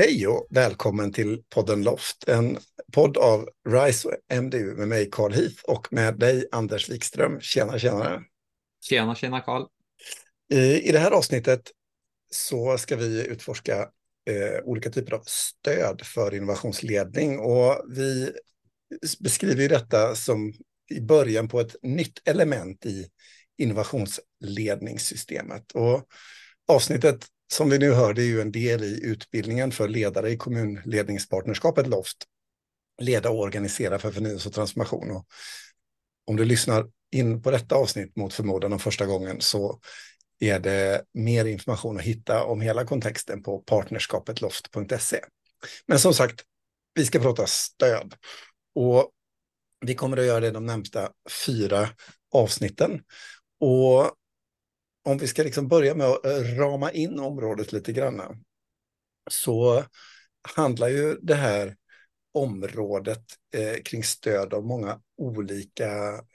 Hej och välkommen till podden Loft, en podd av RISE och MDU med mig Carl Heath och med dig Anders Wikström. Tjena, tjena. Tjena, tjena Carl. I, I det här avsnittet så ska vi utforska eh, olika typer av stöd för innovationsledning och vi beskriver detta som i början på ett nytt element i innovationsledningssystemet. Och avsnittet som vi nu hör, det är ju en del i utbildningen för ledare i kommunledningspartnerskapet LOFT. Leda och organisera för förnyelse och transformation. Och om du lyssnar in på detta avsnitt mot förmodan om första gången så är det mer information att hitta om hela kontexten på partnerskapetloft.se. Men som sagt, vi ska prata stöd. Och vi kommer att göra det de närmsta fyra avsnitten. Och om vi ska liksom börja med att eh, rama in området lite grann så handlar ju det här området eh, kring stöd av många olika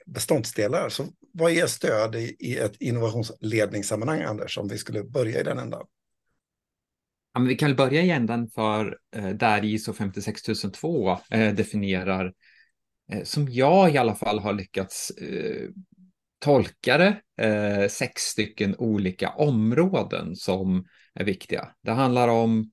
beståndsdelar. Så vad är stöd i, i ett innovationsledningssammanhang, Anders, om vi skulle börja i den ändan? Ja, men vi kan börja i ändan för eh, där ISO 56002 eh, definierar, eh, som jag i alla fall har lyckats eh, tolkare eh, sex stycken olika områden som är viktiga. Det handlar om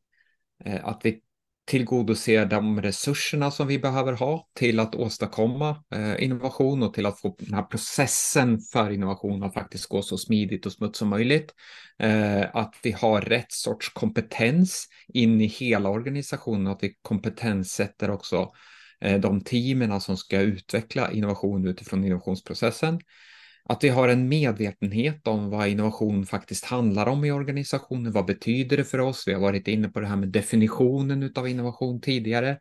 eh, att vi tillgodoser de resurserna som vi behöver ha till att åstadkomma eh, innovation och till att få den här processen för innovation att faktiskt gå så smidigt och smutt som möjligt. Eh, att vi har rätt sorts kompetens in i hela organisationen, att vi kompetenssätter också eh, de teamen som ska utveckla innovation utifrån innovationsprocessen att vi har en medvetenhet om vad innovation faktiskt handlar om i organisationen. Vad betyder det för oss? Vi har varit inne på det här med definitionen av innovation tidigare.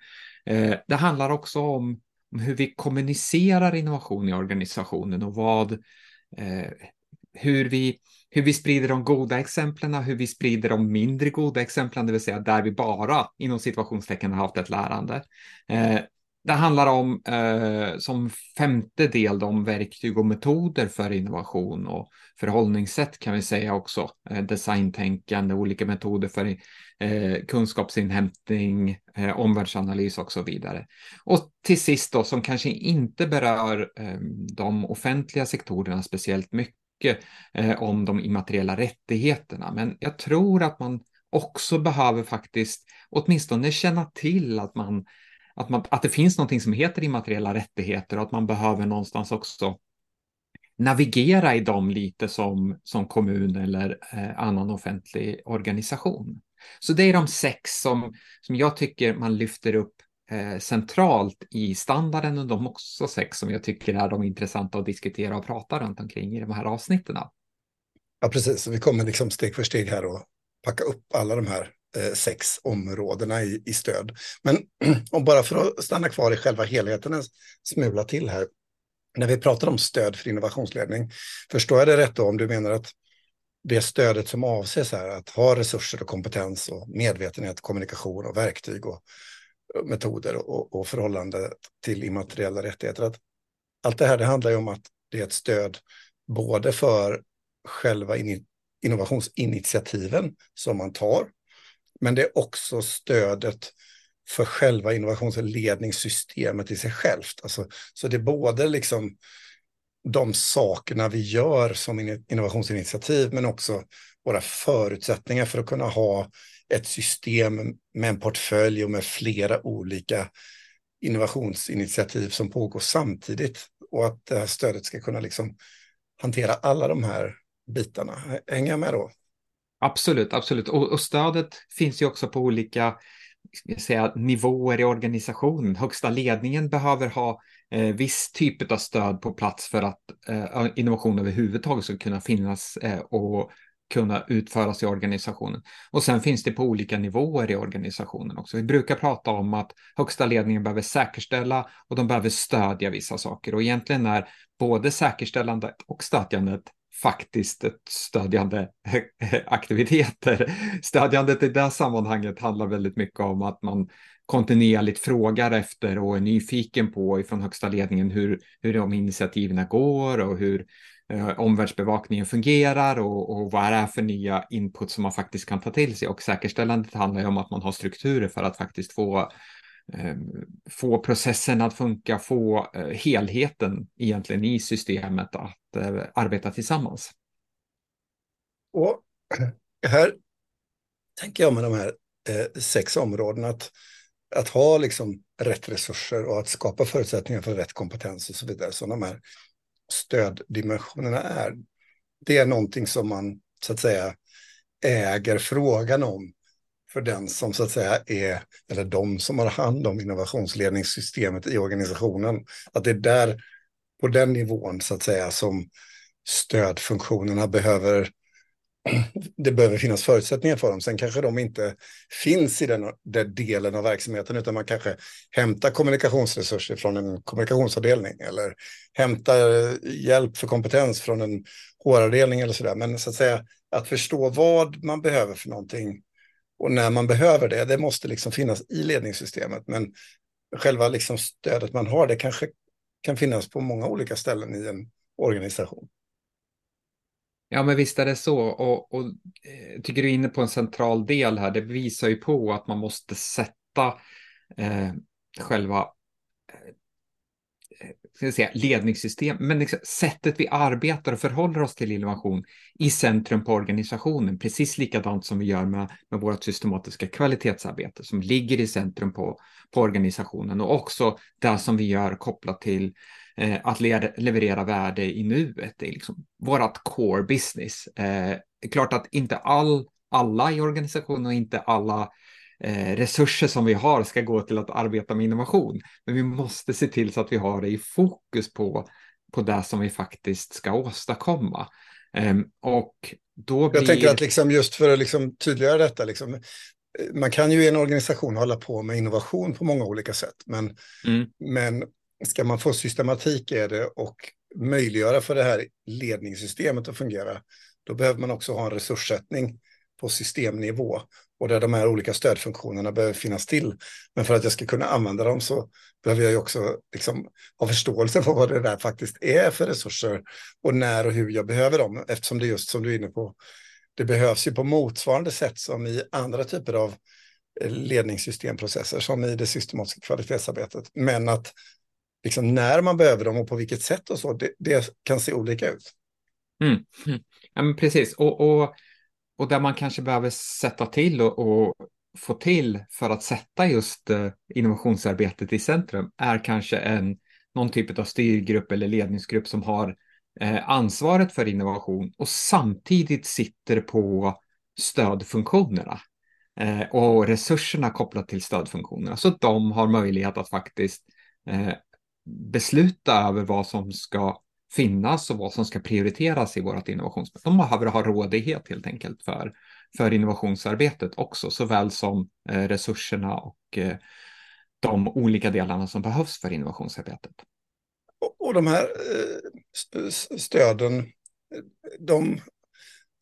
Eh, det handlar också om, hur vi kommunicerar innovation i organisationen och vad, eh, hur, vi, hur vi sprider de goda exemplen, hur vi sprider de mindre goda exemplen, det vill säga där vi bara inom situationstecken har haft ett lärande. Eh, det handlar om eh, som femte del om verktyg och metoder för innovation och förhållningssätt kan vi säga också. Eh, designtänkande, olika metoder för eh, kunskapsinhämtning, eh, omvärldsanalys och så vidare. Och till sist då som kanske inte berör eh, de offentliga sektorerna speciellt mycket eh, om de immateriella rättigheterna. Men jag tror att man också behöver faktiskt åtminstone känna till att man att, man, att det finns någonting som heter immateriella rättigheter och att man behöver någonstans också navigera i dem lite som, som kommun eller eh, annan offentlig organisation. Så det är de sex som, som jag tycker man lyfter upp eh, centralt i standarden och de också sex som jag tycker är de intressanta att diskutera och prata runt omkring i de här avsnitten. Ja, precis. Vi kommer liksom steg för steg här och packa upp alla de här Eh, sex områdena i, i stöd. Men och bara för att stanna kvar i själva helheten en smula till här. När vi pratar om stöd för innovationsledning, förstår jag det rätt då om du menar att det stödet som avses är att ha resurser och kompetens och medvetenhet, kommunikation och verktyg och metoder och, och förhållande till immateriella rättigheter. Att allt det här det handlar ju om att det är ett stöd både för själva innovationsinitiativen som man tar, men det är också stödet för själva innovationsledningssystemet i sig självt. Alltså, så det är både liksom de sakerna vi gör som innovationsinitiativ, men också våra förutsättningar för att kunna ha ett system med en portfölj och med flera olika innovationsinitiativ som pågår samtidigt och att det här stödet ska kunna liksom hantera alla de här bitarna. Hänger jag med då? Absolut, absolut. Och, och stödet finns ju också på olika säga, nivåer i organisationen. Högsta ledningen behöver ha eh, viss typ av stöd på plats för att eh, innovation överhuvudtaget ska kunna finnas eh, och kunna utföras i organisationen. Och sen finns det på olika nivåer i organisationen också. Vi brukar prata om att högsta ledningen behöver säkerställa och de behöver stödja vissa saker. Och egentligen är både säkerställandet och stödjandet faktiskt ett stödjande aktiviteter. Stödjandet i det sammanhanget handlar väldigt mycket om att man kontinuerligt frågar efter och är nyfiken på ifrån högsta ledningen hur, hur de initiativen går och hur, eh, omvärldsbevakningen fungerar och, och vad det är för nya input som man faktiskt kan ta till sig. Och säkerställandet handlar ju om att man har strukturer för att faktiskt få Eh, få processen att funka, få eh, helheten egentligen i systemet att eh, arbeta tillsammans. Och här tänker jag med de här sex områdena att, att ha liksom rätt resurser och att skapa förutsättningar för rätt kompetens och så vidare, som de här stöddimensionerna är. Det är någonting som man så att säga äger frågan om för den som så att säga är, eller de som har hand om innovationsledningssystemet i organisationen. Att det är där, på den nivån så att säga, som stödfunktionerna behöver det behöver finnas förutsättningar för dem. Sen kanske de inte finns i den, den delen av verksamheten, utan man kanske hämtar kommunikationsresurser från en kommunikationsavdelning eller hämtar hjälp för kompetens från en HR-avdelning eller sådär. Men så att säga att förstå vad man behöver för någonting och när man behöver det, det måste liksom finnas i ledningssystemet. Men själva liksom stödet man har, det kanske kan finnas på många olika ställen i en organisation. Ja, men visst är det så. Och, och eh, tycker du är inne på en central del här. Det visar ju på att man måste sätta eh, själva eh, ska säga, ledningssystem, men liksom sättet vi arbetar och förhåller oss till innovation i centrum på organisationen, precis likadant som vi gör med, med vårt systematiska kvalitetsarbete som ligger i centrum på, på organisationen och också det som vi gör kopplat till eh, att le leverera värde i nuet. Det är liksom vårt core business. Eh, det är klart att inte all, alla i organisationen och inte alla eh, resurser som vi har ska gå till att arbeta med innovation. Men vi måste se till så att vi har det i fokus på, på det som vi faktiskt ska åstadkomma. Um, och då blir... Jag tänker att liksom just för att liksom tydliggöra detta, liksom, man kan ju i en organisation hålla på med innovation på många olika sätt, men, mm. men ska man få systematik i det och möjliggöra för det här ledningssystemet att fungera, då behöver man också ha en resurssättning på systemnivå och där de här olika stödfunktionerna behöver finnas till. Men för att jag ska kunna använda dem så behöver jag ju också liksom ha förståelse för vad det där faktiskt är för resurser och när och hur jag behöver dem. Eftersom det just som du är inne på, det behövs ju på motsvarande sätt som i andra typer av eh, ledningssystemprocesser som i det systematiska kvalitetsarbetet. Men att liksom när man behöver dem och på vilket sätt och så, det, det kan se olika ut. Mm. mm. Ja, men precis, och, och, och där man kanske behöver sätta till och, och få till för att sätta just eh, innovationsarbetet i centrum är kanske en, någon typ av styrgrupp eller ledningsgrupp som har eh, ansvaret för innovation och samtidigt sitter på stödfunktionerna eh, och resurserna kopplat till stödfunktionerna. Så att de har möjlighet att faktiskt besluta över vad som ska finnas och vad som ska prioriteras i vårt innovationsarbete. De behöver ha rådighet helt enkelt för, för innovationsarbetet också, såväl som eh, resurserna och eh, de olika delarna som behövs för innovationsarbetet. Och, och de här eh, stöden, de,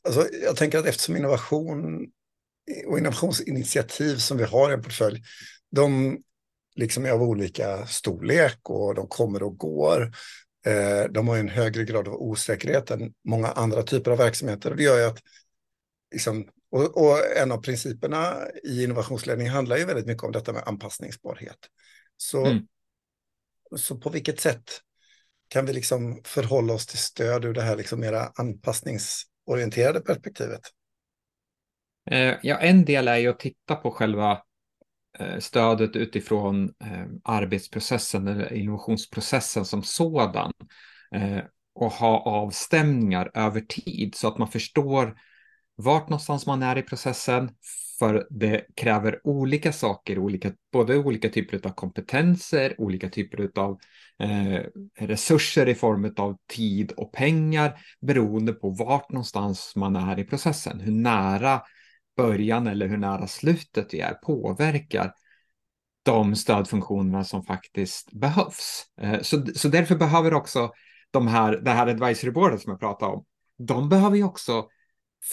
alltså jag tänker att eftersom innovation och innovationsinitiativ som vi har i en portfölj, de liksom är av olika storlek och de kommer och går. Eh, de har en högre grad av osäkerhet än många andra typer av verksamheter. Och det gör ju att, liksom, och, och, en av principerna i innovationsledning handlar ju väldigt mycket om detta med anpassningsbarhet. Så, mm. så på vilket sätt kan vi liksom förhålla oss till stöd ur det här liksom mera anpassningsorienterade perspektivet? Eh, ja, en del är ju att titta på själva Eh, stödet utifrån eh, arbetsprocessen eller innovationsprocessen som sådan eh, och ha avstämningar över tid så att man förstår vart någonstans man är i processen. För det kräver olika saker, olika, både olika typer av kompetenser, olika typer av eh, resurser i form av tid och pengar beroende på vart någonstans man är i processen. Hur nära början eller hur nära slutet vi är påverkar de stödfunktionerna som faktiskt behövs. Eh, så, så därför behöver också de här, det här advisory boardet som jag pratade om, de behöver ju också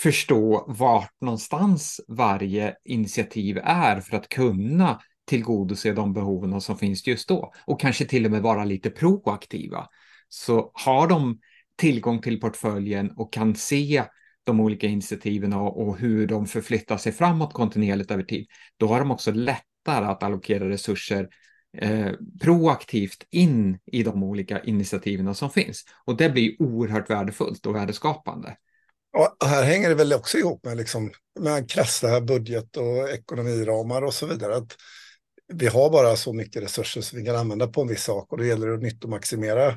förstå vart någonstans varje initiativ är för att kunna tillgodose de behoven som finns just då och kanske till och med vara lite proaktiva. Så har de tillgång till portföljen och kan se de olika initiativen och, och hur de förflyttar sig framåt kontinuerligt över tid, då har de också lättare att allokera resurser eh, proaktivt in i de olika initiativen som finns. Och det blir oerhört värdefullt och värdeskapande. Och här hänger det väl också ihop med, liksom, med krassa budget och ekonomiramar och så vidare. Att vi har bara så mycket resurser som vi kan använda på en viss sak och då gäller det att nyttomaximera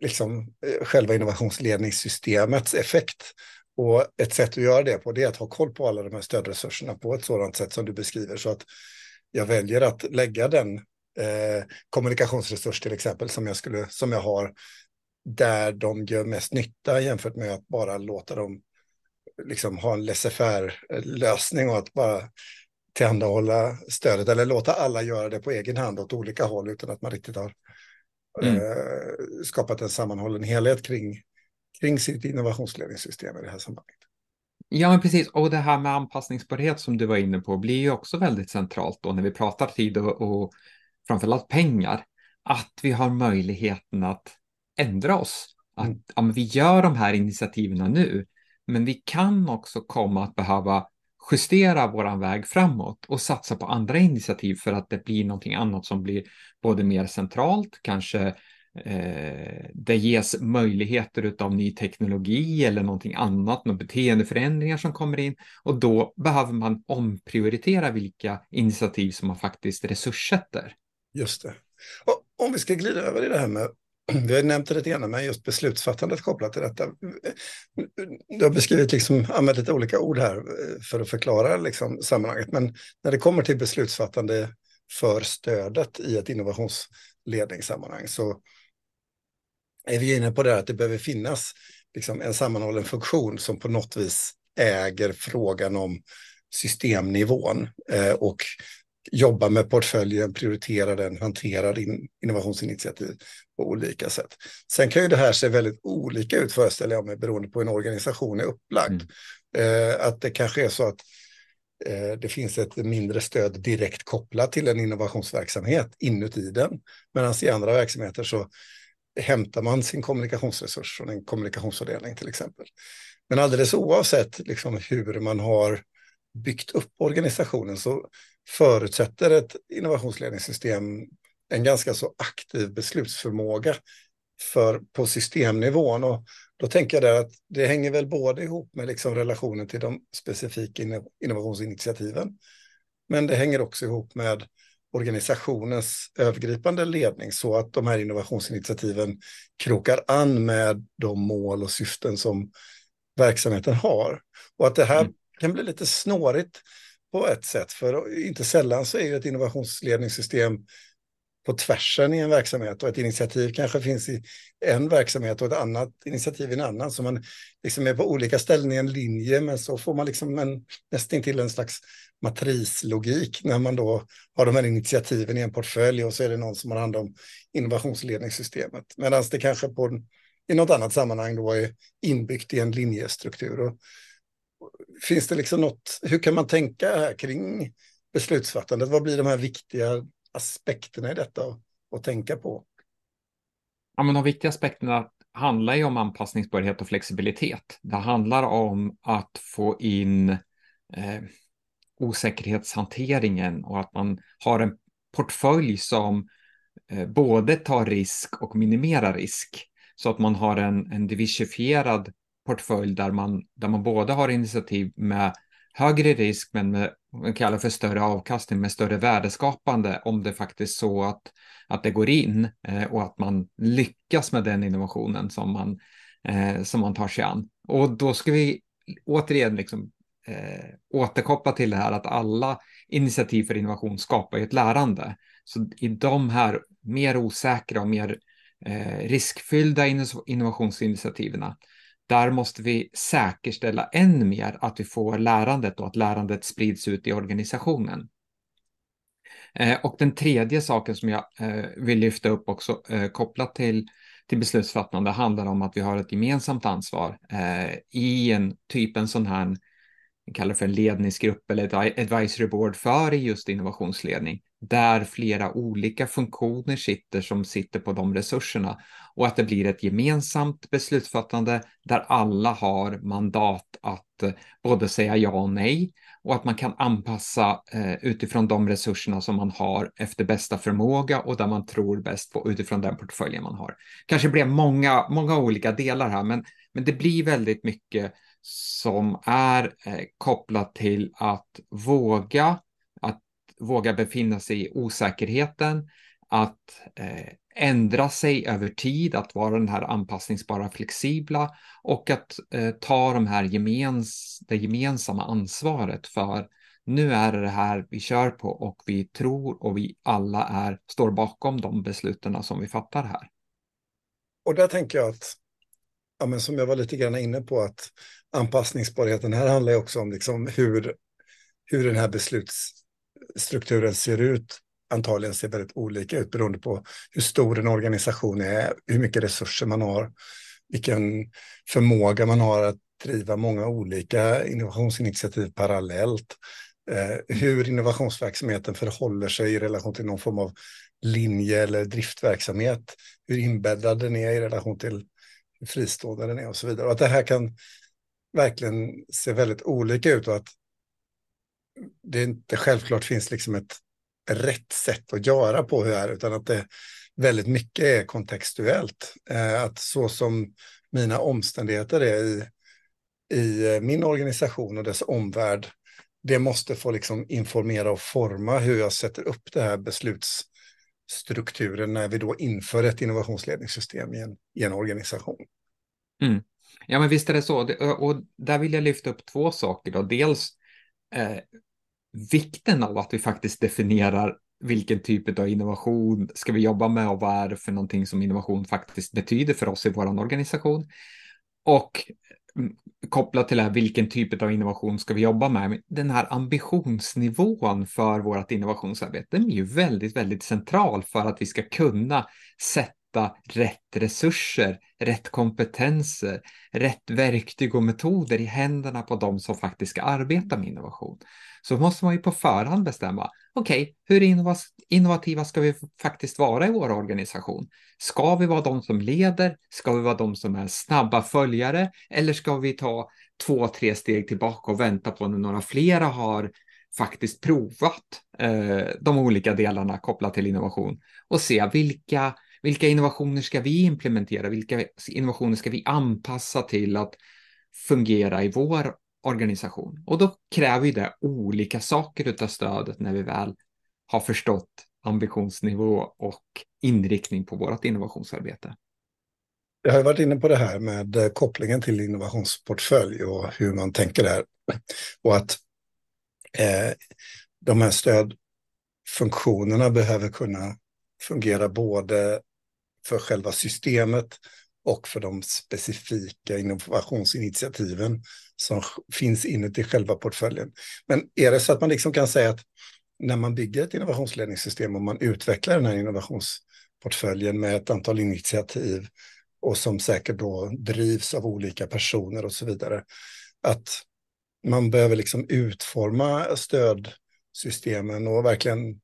liksom, eh, själva innovationsledningssystemets effekt. Och ett sätt att göra det på det är att ha koll på alla de här stödresurserna på ett sådant sätt som du beskriver så att jag väljer att lägga den eh, kommunikationsresurs till exempel som jag, skulle, som jag har där de gör mest nytta jämfört med att bara låta dem liksom ha en laissez-faire-lösning och att bara tillhandahålla stödet eller låta alla göra det på egen hand åt olika håll utan att man riktigt har mm. eh, skapat en sammanhållen helhet kring, kring sitt innovationsledningssystem i det här sammanhanget. Ja, men precis. Och det här med anpassningsbarhet som du var inne på blir ju också väldigt centralt då när vi pratar tid och, och framförallt pengar. Att vi har möjligheten att ändra oss. Att mm. ja, vi gör de här initiativen nu, men vi kan också komma att behöva justera våran väg framåt och satsa på andra initiativ för att det blir någonting annat som blir både mer centralt, kanske eh, det ges möjligheter av ny teknologi eller någonting annat, några beteendeförändringar som kommer in och då behöver man omprioritera vilka initiativ som man faktiskt resurssätter. Just det. Och om vi ska glida över i det här med vi har nämnt det lite grann, men just beslutsfattandet kopplat till detta. Du har beskrivit, liksom, använt lite olika ord här eh, för att förklara liksom, sammanhanget. Men när det kommer till beslutsfattande för stödet i ett innovationsledningssammanhang så är vi inne på det att det behöver finnas liksom, en sammanhållen funktion som på något vis äger frågan om systemnivån eh, och jobbar med portföljen, prioriterar den, hanterar in, innovationsinitiativ på olika sätt. Sen kan ju det här se väldigt olika ut föreställer jag mig beroende på hur en organisation är upplagd. Mm. Eh, att det kanske är så att eh, det finns ett mindre stöd direkt kopplat till en innovationsverksamhet inuti den. Medan i andra verksamheter så hämtar man sin kommunikationsresurs från en kommunikationsavdelning till exempel. Men alldeles oavsett liksom hur man har byggt upp organisationen så förutsätter ett innovationsledningssystem en ganska så aktiv beslutsförmåga för, på systemnivån. Och då tänker jag där att det hänger väl både ihop med liksom relationen till de specifika innovationsinitiativen, men det hänger också ihop med organisationens övergripande ledning så att de här innovationsinitiativen krokar an med de mål och syften som verksamheten har. Och att det här mm. kan bli lite snårigt på ett sätt, för inte sällan så är ju ett innovationsledningssystem på tvärsen i en verksamhet och ett initiativ kanske finns i en verksamhet och ett annat initiativ i en annan. Så man liksom är på olika ställen i en linje men så får man liksom en, nästan till en slags matrislogik när man då har de här initiativen i en portfölj och så är det någon som har hand om innovationsledningssystemet. Medan det kanske på, i något annat sammanhang då är inbyggt i en linjestruktur. Och finns det liksom något, hur kan man tänka här kring beslutsfattandet? Vad blir de här viktiga aspekterna i detta att tänka på? Ja, men de viktiga aspekterna handlar ju om anpassningsbarhet och flexibilitet. Det handlar om att få in eh, osäkerhetshanteringen och att man har en portfölj som eh, både tar risk och minimerar risk. Så att man har en, en diversifierad portfölj där man, där man både har initiativ med högre risk men med man kallar för större avkastning med större värdeskapande om det faktiskt så att, att det går in eh, och att man lyckas med den innovationen som man, eh, som man tar sig an. Och då ska vi återigen liksom, eh, återkoppla till det här att alla initiativ för innovation skapar ju ett lärande. Så i de här mer osäkra och mer eh, riskfyllda innovationsinitiativen där måste vi säkerställa än mer att vi får lärandet och att lärandet sprids ut i organisationen. Eh, och den tredje saken som jag eh, vill lyfta upp också eh, kopplat till, till beslutsfattande handlar om att vi har ett gemensamt ansvar i en typ en sån här vi kallar för en ledningsgrupp eller ett advisory board för just innovationsledning, där flera olika funktioner sitter som sitter på de resurserna och att det blir ett gemensamt beslutsfattande där alla har mandat att eh, både säga ja och nej och att man kan anpassa eh, utifrån de resurserna som man har efter bästa förmåga och där man tror bäst på utifrån den portföljen man har. Kanske blir många, många olika delar här, men, men det blir väldigt mycket som är eh, kopplat till att våga, våga befinna sig i osäkerheten, att eh, ändra sig över tid, att vara den här anpassningsbara, flexibla och att eh, ta de här gemens, det gemensamma ansvaret för nu är det det här vi kör på och vi tror och vi alla är, står bakom de besluten som vi fattar här. Och där tänker jag att, ja, men som jag var lite grann inne på, att anpassningsbarheten här handlar ju också om liksom hur, hur den här besluts strukturen ser ut antagligen ser väldigt olika ut beroende på hur stor en organisation är, hur mycket resurser man har, vilken förmåga man har att driva många olika innovationsinitiativ parallellt, eh, hur innovationsverksamheten förhåller sig i relation till någon form av linje eller driftverksamhet, hur inbäddad den är i relation till hur fristående den är och så vidare. Och att det här kan verkligen se väldigt olika ut och att det inte självklart finns liksom ett rätt sätt att göra på hur det är, utan att det väldigt mycket är kontextuellt. Eh, att så som mina omständigheter är i, i eh, min organisation och dess omvärld, det måste få liksom informera och forma hur jag sätter upp det här beslutsstrukturen när vi då inför ett innovationsledningssystem i en, i en organisation. Mm. Ja, men visst är det så. Och där vill jag lyfta upp två saker. Då. Dels eh, vikten av att vi faktiskt definierar vilken typ av innovation ska vi jobba med och vad är det för någonting som innovation faktiskt betyder för oss i vår organisation. Och mm, kopplat till det här, vilken typ av innovation ska vi jobba med? Den här ambitionsnivån för vårt innovationsarbete den är ju väldigt, väldigt central för att vi ska kunna sätta hitta rätt resurser, rätt kompetenser, rätt verktyg och metoder i händerna på de som faktiskt ska arbeta med innovation. Så måste man ju på förhand bestämma, okej, okay, hur innovativa ska vi faktiskt vara i vår organisation? Ska vi vara de som leder? Ska vi vara de som är snabba följare? Eller ska vi ta två, tre steg tillbaka och vänta på när några flera har faktiskt provat eh, de olika delarna kopplat till innovation och se vilka vilka innovationer ska vi implementera? Vilka innovationer ska vi anpassa till att fungera i vår organisation? Och då kräver det olika saker av stödet när vi väl har förstått ambitionsnivå och inriktning på vårt innovationsarbete. Jag har varit inne på det här med eh, kopplingen till innovationsportfölj och hur man tänker där. Och att eh, de här stödfunktionerna behöver kunna fungera både för själva systemet och för de specifika innovationsinitiativen som finns inuti själva portföljen. Men är det så att man liksom kan säga att när man bygger ett innovationsledningssystem och man utvecklar den här innovationsportföljen med ett antal initiativ och som säkert då drivs av olika personer och så vidare, att man behöver liksom utforma stödsystemen och verkligen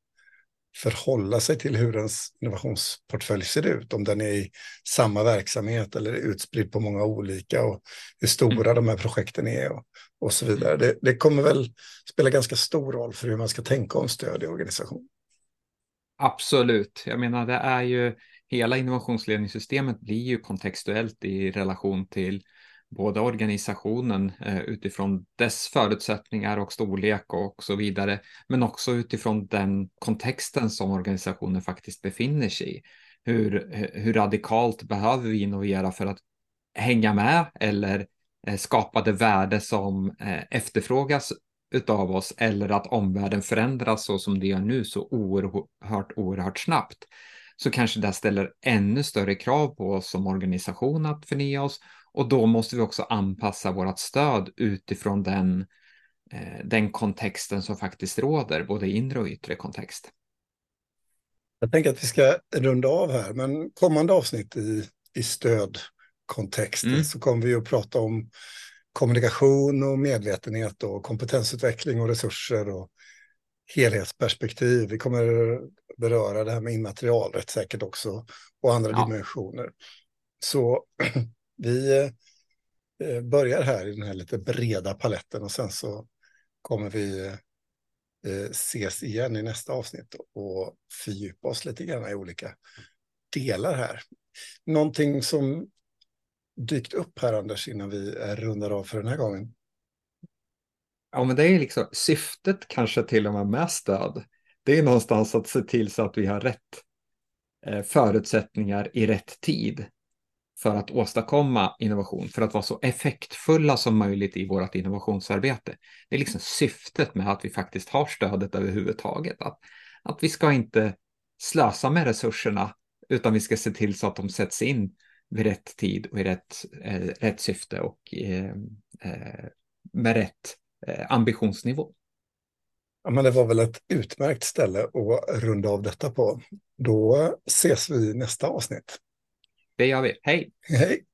förhålla sig till hur ens innovationsportfölj ser ut, om den är i samma verksamhet eller utspridd på många olika och hur stora mm. de här projekten är och, och så vidare. Det, det, kommer väl spela ganska stor roll för hur man ska tänka om stöd i organisation. Absolut, jag menar det är ju hela innovationsledningssystemet blir ju kontextuellt i relation till både organisationen eh, utifrån dess förutsättningar och storlek och så vidare, men också utifrån den kontexten som organisationen faktiskt befinner sig i. Hur, eh, hur radikalt behöver vi innovera för att hänga med eller eh, skapa det värde som efterfrågas utav oss eller att omvärlden förändras så som det gör nu så oerhört, oerhört snabbt så kanske det ställer ännu större krav på oss som organisation att förnya oss och då måste vi också anpassa vårt stöd utifrån den, eh, den kontexten som faktiskt råder, både inre och yttre kontext. Jag tänker att vi ska runda av här, men kommande avsnitt i, i stödkontexten mm. så kommer vi att prata om kommunikation och medvetenhet och kompetensutveckling och resurser och helhetsperspektiv. Vi kommer beröra det här med immaterialrätt säkert också och andra ja. dimensioner. Så vi eh, börjar här i den här lite breda paletten och sen så kommer vi eh, ses igen i nästa avsnitt och fördjupa oss lite grann i olika delar här. Någonting som dykt upp här, Anders, innan vi rundar av för den här gången? Ja, men det är liksom syftet kanske till och med med stöd. Det är någonstans att se till så att vi har rätt eh, förutsättningar i rätt tid för att åstadkomma innovation, för att vara så effektfulla som möjligt i vårt innovationsarbete. Det är liksom syftet med att vi faktiskt har stödet överhuvudtaget. Att, att vi ska inte slösa med resurserna, utan vi ska se till så att de sätts in vid rätt tid och i rätt, eh, rätt syfte och eh, eh, med rätt eh, ambitionsnivå. Ja, men det var väl ett utmärkt ställe att runda av detta på. Då ses vi i nästa avsnitt. Det gör vi. Hej! Hej!